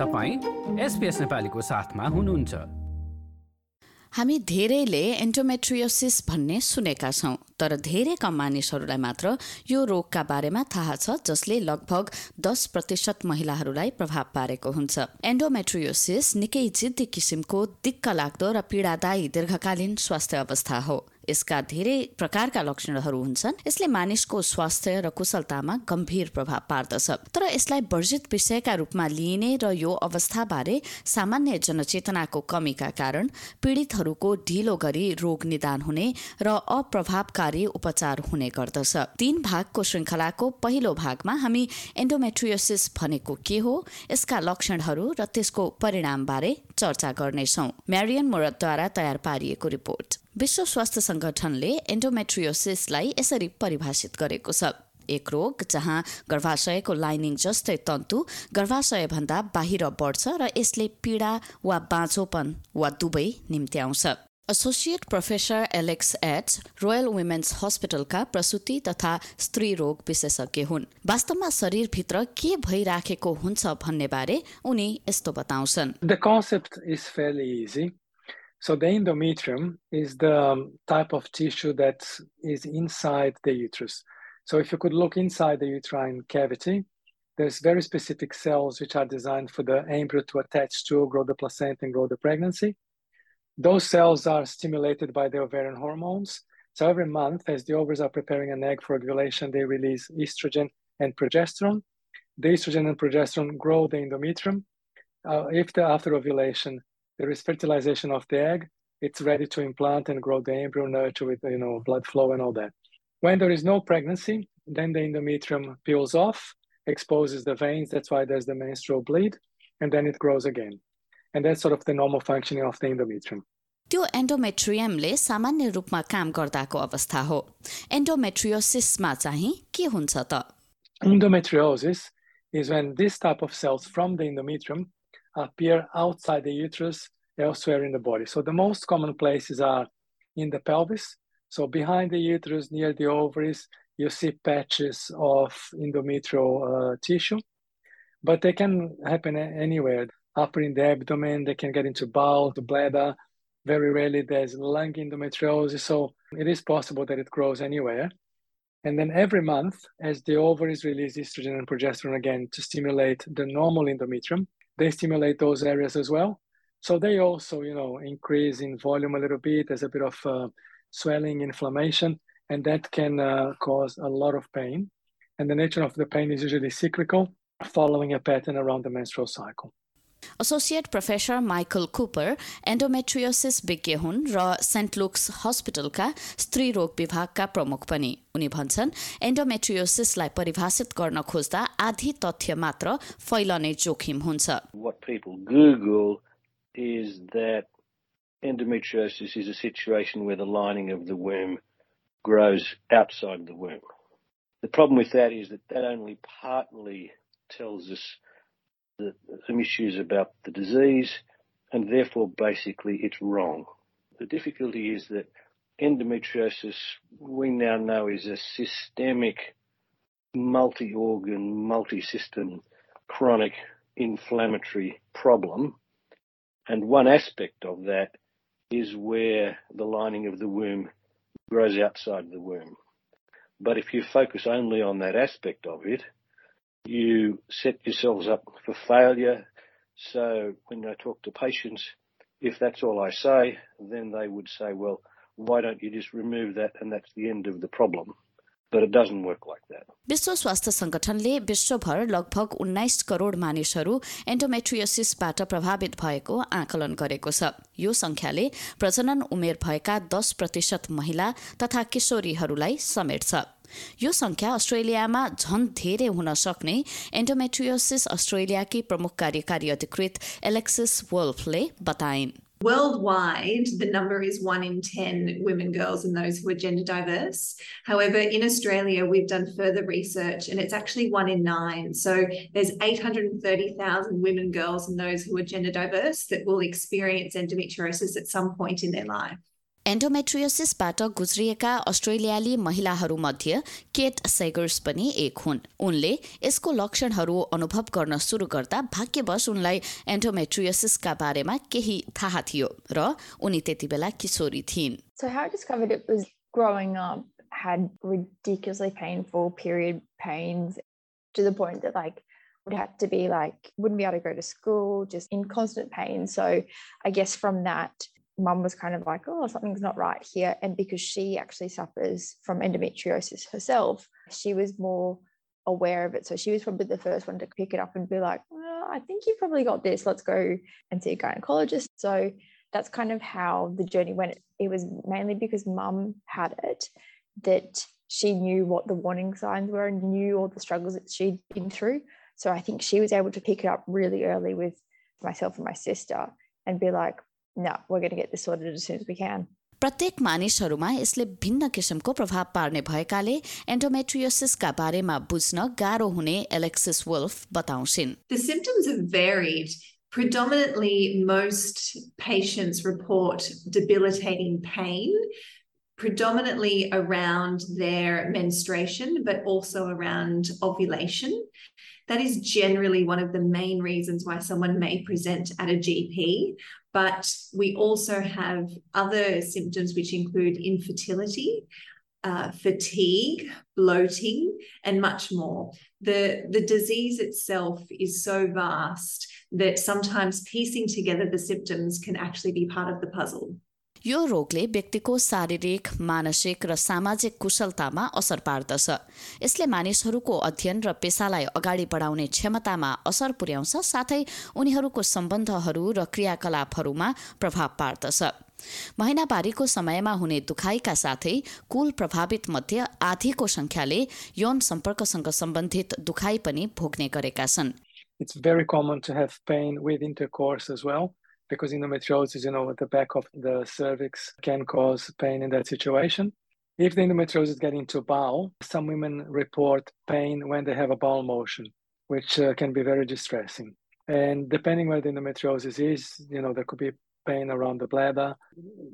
तपाईँ एसपिएस नेपालीको साथमा हुनुहुन्छ। हामी धेरैले एन्डोमेट्रियोसिस भन्ने सुनेका छौँ तर धेरै कम मानिसहरूलाई मात्र यो रोगका बारेमा थाहा छ जसले लगभग दस प्रतिशत महिलाहरूलाई प्रभाव पारेको हुन्छ। एन्डोमेट्रियोसिस निकै जिद्दी किसिमको दिक्क लाग्दो र पीडादायी दीर्घकालीन स्वास्थ्य अवस्था हो। यसका धेरै प्रकारका लक्षणहरू हुन्छन्। यसले मानिसको स्वास्थ्य र कुशलतामा गम्भीर प्रभाव पार्दछ। तर यसलाई वर्जित विषयका रूपमा लिइने र यो अवस्थाबारे सामान्य जनचेतनाको कमीका कारण पीड़ितहरूको ढिलो गरी रोग निदान हुने र अप्रभावकारी उपचार हुने गर्दछ। तीन भागको श्रृङ्खलाको पहिलो भागमा हामी एन्डोमेट्रियोसिस भनेको के हो यसका लक्षणहरू र त्यसको परिणामबारे चर्चा गर्नेछौ। म्यारियन मोरतद्वारा तयार पारिएको रिपोर्ट। विश्व स्वास्थ्य संगठनले एन्डोमेट्रियोसिसलाई यसरी परिभाषित गरेको छ। एक रोग जहाँ गर्भाशयको लाइनिङ जस्तै तन्तु गर्भाशयभन्दा बाहिर बढ्छ र यसले पीडा वा बाँचोपन वा दुवै निम्ति आउँछ। एसोसिएट प्रोफेसर एलेक्स एट्स रोयल वुमेन्स हस्पिटलका प्रसुति तथा स्त्री रोग विशेषज्ञ हुन्। वास्तवमा शरीरभित्र के भइराखेको हुन्छ भन्ने बारे उनी यस्तो बताउँछन्। Concept is fairly easy. So the endometrium is the um, type of tissue that is inside the uterus. So if you could look inside the uterine cavity, there's very specific cells which are designed for the embryo to attach to, grow the placenta, and grow the pregnancy. Those cells are stimulated by the ovarian hormones. So every month, as the ovaries are preparing an egg for ovulation, they release estrogen and progesterone. The estrogen and progesterone grow the endometrium. Uh, if the, after ovulation there is fertilization of the egg, it's ready to implant and grow the embryo, nurture with you know blood flow and all that. When there is no pregnancy, then the endometrium peels off, exposes the veins. That's why there's the menstrual bleed, and then it grows again. And that's sort of the normal functioning of the endometrium. त्यो एन्डोमेट्रियमले सामान्य रूपमा काम गर्दाको अवस्था हो एन्डोमेट्रियोसिसमा चाहिँ के हुन्छ त Endometriosis is when this type of cells from the endometrium appear outside the uterus elsewhere in the body. So the most common places are in the pelvis. So behind the uterus, near the ovaries, you see patches of endometrial uh, tissue, but they can happen anywhere. Upper in the abdomen, they can get into bowel, the bladder. Very rarely there's lung endometriosis, so it is possible that it grows anywhere. And then every month, as the ovaries release estrogen and progesterone again to stimulate the normal endometrium, they stimulate those areas as well. So they also, you know, increase in volume a little bit. There's a bit of uh, swelling, inflammation, and that can uh, cause a lot of pain. And the nature of the pain is usually cyclical, following a pattern around the menstrual cycle. Associate professor Michael Cooper endometriosis विज्ञ हुन् र Saint Luke's हस्पिटलका स्त्री रोग विभागका प्रमुख पनि उनी भन्छन् एन्डोमेट्रियोसिसलाई परिभाषित गर्न खोज्दा आधी तथ्य मात्र फैलने जोखिम हुन्छ What people Google is that endometriosis is a situation where the lining of the womb grows outside the womb. The problem with that is that that only partly tells us the, some issues about the disease, and therefore basically it's wrong. The difficulty is that endometriosis we now know is a systemic, multi-organ, multi-system, chronic inflammatory problem. And one aspect of that is where the lining of the womb grows outside the womb. But if you focus only on that aspect of it, you set yourselves up for failure. So when I talk to patients, if that's all I say, then they would say, well, why don't you just remove that and that's the end of the problem? But it doesn't work like that. विश्व स्वास्थ्य संगठनले विश्वभर लगभग उन्नाइस करोड मानिसहरू एन्डोमेट्रियोसिसबाट प्रभावित भएको आकलन गरेको छ यो संख्याले प्रजनन उमेर भएका दस प्रतिशत महिला तथा किशोरीहरूलाई समेट्छ यो संख्या अस्ट्रेलियामा झन धेरै हुन सक्ने एन्डोमेट्रियोसिस अस्ट्रेलियाकी प्रमुख कार्यकारी अधिकृत एलेक्सिस वोल्फले बताइन् Worldwide, the number is one in 10 women, girls, and those who are gender diverse. However, in Australia, we've done further research and it's actually one in nine. So there's 830,000 women, girls, and those who are gender diverse that will experience endometriosis at some point in their life. एन्डोमेट्रियोसिसबाट गुज्रिएका अस्ट्रेलियाली महिलाहरूमध्ये cat सेगर्स पनि एक हुन्। उनले यसको लक्षणहरू अनुभव गर्न सुरु गर्दा भाग्यवश उनलाई एन्डोमेट्रियोसिसका बारेमा केही थाहा थियो र उनी त्यति बेला किशोरी थिइन्। Mum was kind of like, oh, something's not right here. And because she actually suffers from endometriosis herself, she was more aware of it. So she was probably the first one to pick it up and be like, well, I think you've probably got this. Let's go and see a gynecologist. So that's kind of how the journey went. It was mainly because mum had it that she knew what the warning signs were and knew all the struggles that she'd been through. So I think she was able to pick it up really early with myself and my sister and be like, no, we're going to get this sorted as soon as we can. प्रत्येक मानिसहरूमा यसले भिन्न किसिमको प्रभाव पार्ने भएकाले एन्डोमेट्रियोसिसका बारेमा बुझ्न गाह्रो हुने एलेक्सिस वुल्फ बताउँछिन् The symptoms are varied. Predominantly, most patients report debilitating pain, predominantly around their menstruation, but also around ovulation. That is generally one of the main reasons why someone may present at a GP. But we also have other symptoms which include infertility, uh, fatigue, bloating, and much more. The, the disease itself is so vast that sometimes piecing together the symptoms can actually be part of the puzzle. यो रोगले व्यक्तिको शारीरिक मानसिक र सामाजिक कुशलतामा असर पार्दछ। यसले मानिसहरूको अध्ययन र पेसालाई अगाडि बढाउने क्षमतामा असर पुर्याउँछ साथै उनीहरूको सम्बन्धहरू र क्रियाकलापहरूमा प्रभाव पार्दछ। महिनावारीको समयमा हुने दुखाइका साथै कुल प्रभावित मध्ये आधीको संख्याले यौन सम्पर्कसँग सम्बन्धित दुखाइ पनि भोग्ने गरेका छन्। It's very common to have pain with intercourse as. Because endometriosis, you know, at the back of the cervix can cause pain in that situation. If the endometriosis get into bowel, some women report pain when they have a bowel motion, which uh, can be very distressing. And depending where the endometriosis is, you know, there could be pain around the bladder.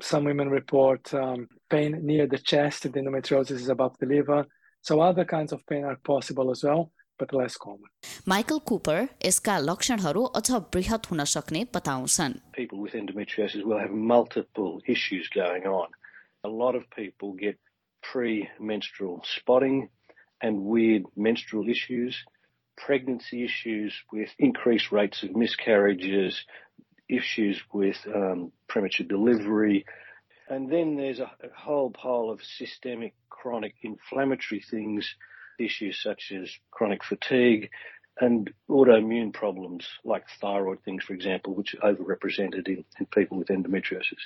Some women report um, pain near the chest if the endometriosis is above the liver. So other kinds of pain are possible as well but less common. Michael Cooper यसका लक्षणहरू अझ बृहत हुन सक्ने बताउँछन्. People with endometriosis will have multiple issues going on. A lot of people get pre-menstrual spotting and weird menstrual issues, pregnancy issues with increased rates of miscarriages, issues with um, premature delivery, and then there's a, a whole pile of systemic chronic inflammatory things issues such as chronic fatigue and autoimmune problems like thyroid things, for example, which are overrepresented in, in people with endometriosis.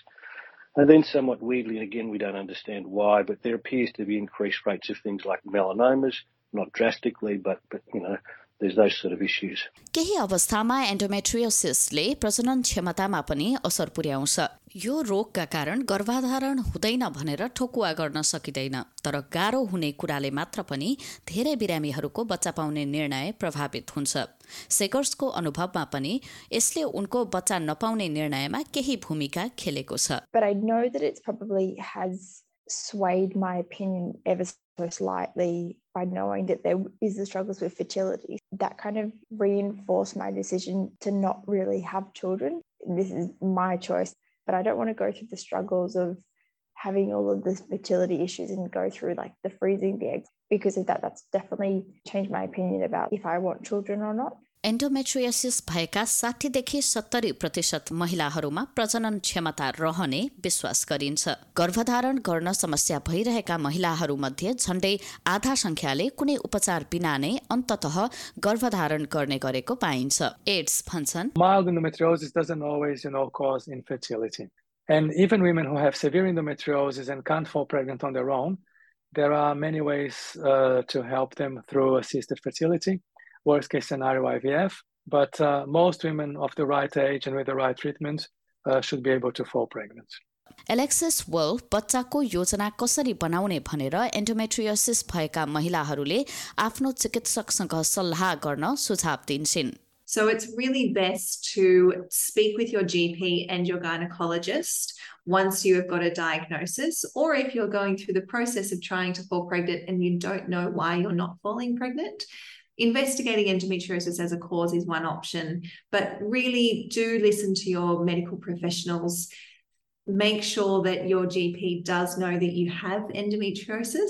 And then somewhat weirdly, and again, we don't understand why, but there appears to be increased rates of things like melanomas, not drastically, but, but you know, there's those sort of issues. केही अवस्थामा एन्डोमेट्रियोसिसले प्रजनन क्षमतामा पनि असर पुर्याउँछ। यो रोगका कारण गर्भाधारण हुँदैन भनेर ठोकुवा गर्न सकिँदैन तर गाह्रो हुने कुराले मात्र पनि धेरै बिरामीहरूको बच्चा पाउने निर्णय प्रभावित हुन्छ। सेगर्सको अनुभवमा पनि यसले उनको बच्चा नपाउने निर्णयमा केही भूमिका खेलेको छ। Swayed my opinion ever so slightly by knowing that there is the struggles with fertility. That kind of reinforced my decision to not really have children. This is my choice, but I don't want to go through the struggles of having all of the fertility issues and go through like the freezing the eggs because of that that's definitely changed my opinion about if I want children or not. एन्डोमेट्रोसिस भएका साठीदेखि सत्तरी प्रतिशत महिलाहरूमा प्रजनन क्षमता रहने विश्वास गरिन्छ। गर्भधारण गर्न समस्या भइरहेका महिलाहरूमध्ये मध्ये आधा संख्याले कुनै उपचार बिना नै अन्तत गर्भधारण गर्ने गरेको पाइन्छ। एड्स भन्छन् worst case scenario IVF. But uh, most women of the right age and with the right treatment uh, should be able to fall pregnant. Alexis wolf बच्चाको योजना कसरी बनाउने भनेर एन्डोमेट्रियोसिस भएका महिलाहरूले आफ्नो चिकित्सकसँग सल्लाह गर्न सुझाव दिन्छन् So it's really best to speak with your GP and your gynecologist once you have got a diagnosis, or if you're going through the process of trying to fall pregnant and you don't know why you're not falling pregnant. Investigating endometriosis as a cause is one option, but really do listen to your medical professionals make sure that your GP does know that you have endometriosis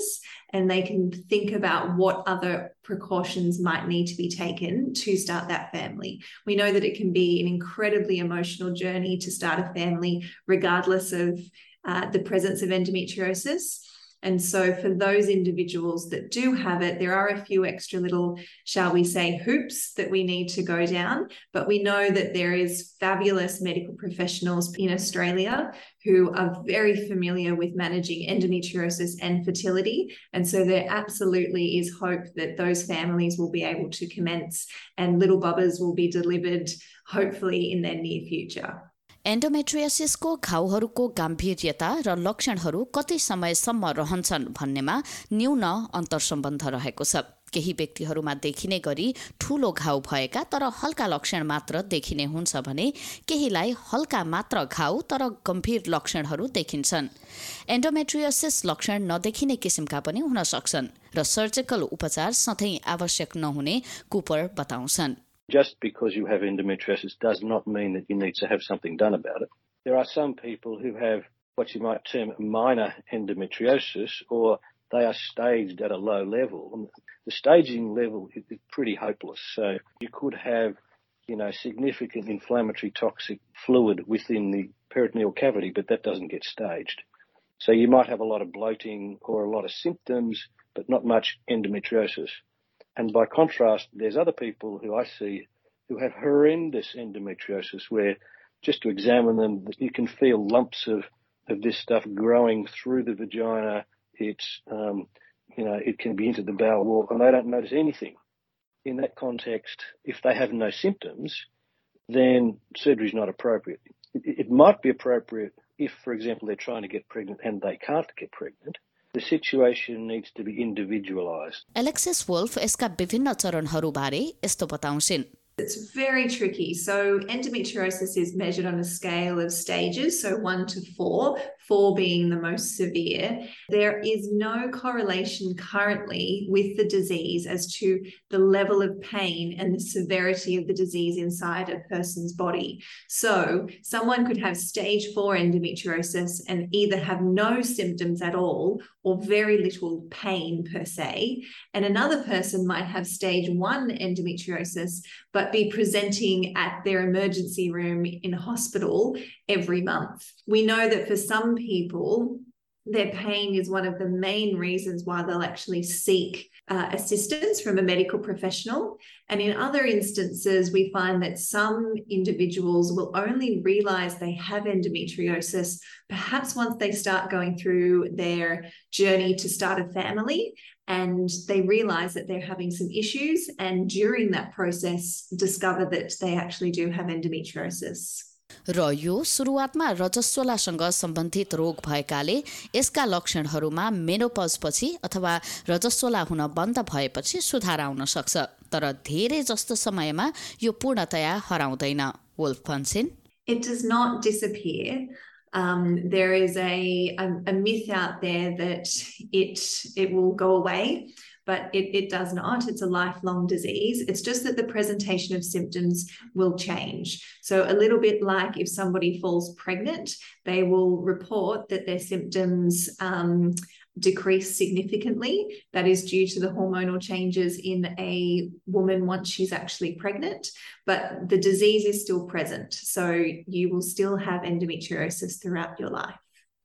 and they can think about what other precautions might need to be taken to start that family. We know that it can be an incredibly emotional journey to start a family, regardless of uh, the presence of endometriosis. And so, for those individuals that do have it, there are a few extra little, shall we say, hoops that we need to go down. But we know that there is fabulous medical professionals in Australia who are very familiar with managing endometriosis and fertility. And so, there absolutely is hope that those families will be able to commence and little bubbas will be delivered, hopefully, in their near future. एन्डोमेट्रियोसिसको घाउहरूको गाम्भीर्यता र लक्षणहरू कति समयसम्म रहन्छन् भन्नेमा न्यून अन्तर्सम्बन्ध रहेको छ। केही व्यक्तिहरूमा देखिने गरी ठूलो घाउ भएका तर हल्का लक्षण मात्र देखिने हुन्छ भने केहीलाई हल्का मात्र घाउ तर गम्भीर लक्षणहरू देखिन्छन्। एन्डोमेट्रियोसिस लक्षण नदेखिने किसिमका पनि हुन सक्छन् र सर्जिकल उपचार सधैँ आवश्यक नहुने कुपर बताउँछन्। Just because you have endometriosis does not mean that you need to have something done about it. There are some people who have what you might term minor endometriosis or they are staged at a low level. The staging level is pretty hopeless. So you could have, you know, significant inflammatory toxic fluid within the peritoneal cavity, but that doesn't get staged. So you might have a lot of bloating or a lot of symptoms, but not much endometriosis. And by contrast, there's other people who I see who have horrendous endometriosis where just to examine them, you can feel lumps of, of this stuff growing through the vagina. It's, um, you know, it can be into the bowel wall and they don't notice anything. In that context, if they have no symptoms, then surgery is not appropriate. It, it might be appropriate if, for example, they're trying to get pregnant and they can't get pregnant. The situation needs to be individualized. Alexis Wolfe It's very tricky. So, endometriosis is measured on a scale of stages, so one to four four being the most severe. There is no correlation currently with the disease as to the level of pain and the severity of the disease inside a person's body. So, someone could have stage four endometriosis and either have no symptoms at all or very little pain per se. And another person might have stage one endometriosis, but be presenting at their emergency room in hospital every month. We know that for some people, their pain is one of the main reasons why they'll actually seek uh, assistance from a medical professional. And in other instances, we find that some individuals will only realize they have endometriosis perhaps once they start going through their journey to start a family and they realize that they're having some issues. And during that process, discover that they actually do have endometriosis. र यो सुरुवातमा रजस्वलासँग सम्बन्धित रोग भएकाले यसका लक्षणहरूमा मेनोपजपछि अथवा रजस्वला हुन बन्द भएपछि सुधार आउन सक्छ तर धेरै जस्तो समयमा यो पूर्णतया हराउँदैन वुल्फ भन्छन् It does not disappear. Um, there is a, a, a myth out there that it it will go away. But it, it does not. It's a lifelong disease. It's just that the presentation of symptoms will change. So, a little bit like if somebody falls pregnant, they will report that their symptoms um, decrease significantly. That is due to the hormonal changes in a woman once she's actually pregnant, but the disease is still present. So, you will still have endometriosis throughout your life.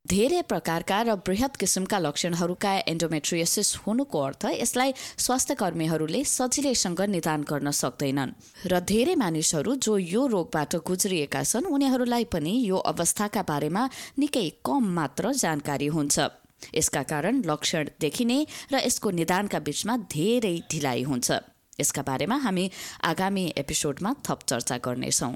धेरै प्रकारका र वृहत किसिमका लक्षणहरूका endometriosis हुनुको अर्थ यसलाई स्वास्थ्य कर्मीहरूले सजिलैसँग निदान गर्न सक्दैनन्। र धेरै मानिसहरू जो यो रोगबाट गुज्रिएका छन् उनीहरूलाई पनि यो अवस्थाका बारेमा निकै कम मात्र जानकारी हुन्छ। यसका कारण लक्षण देखिने र यसको निदानका बीचमा धेरै ढिलाइ हुन्छ। यसका बारेमा हामी आगामी एपिसोडमा थप चर्चा गर्नेछौँ।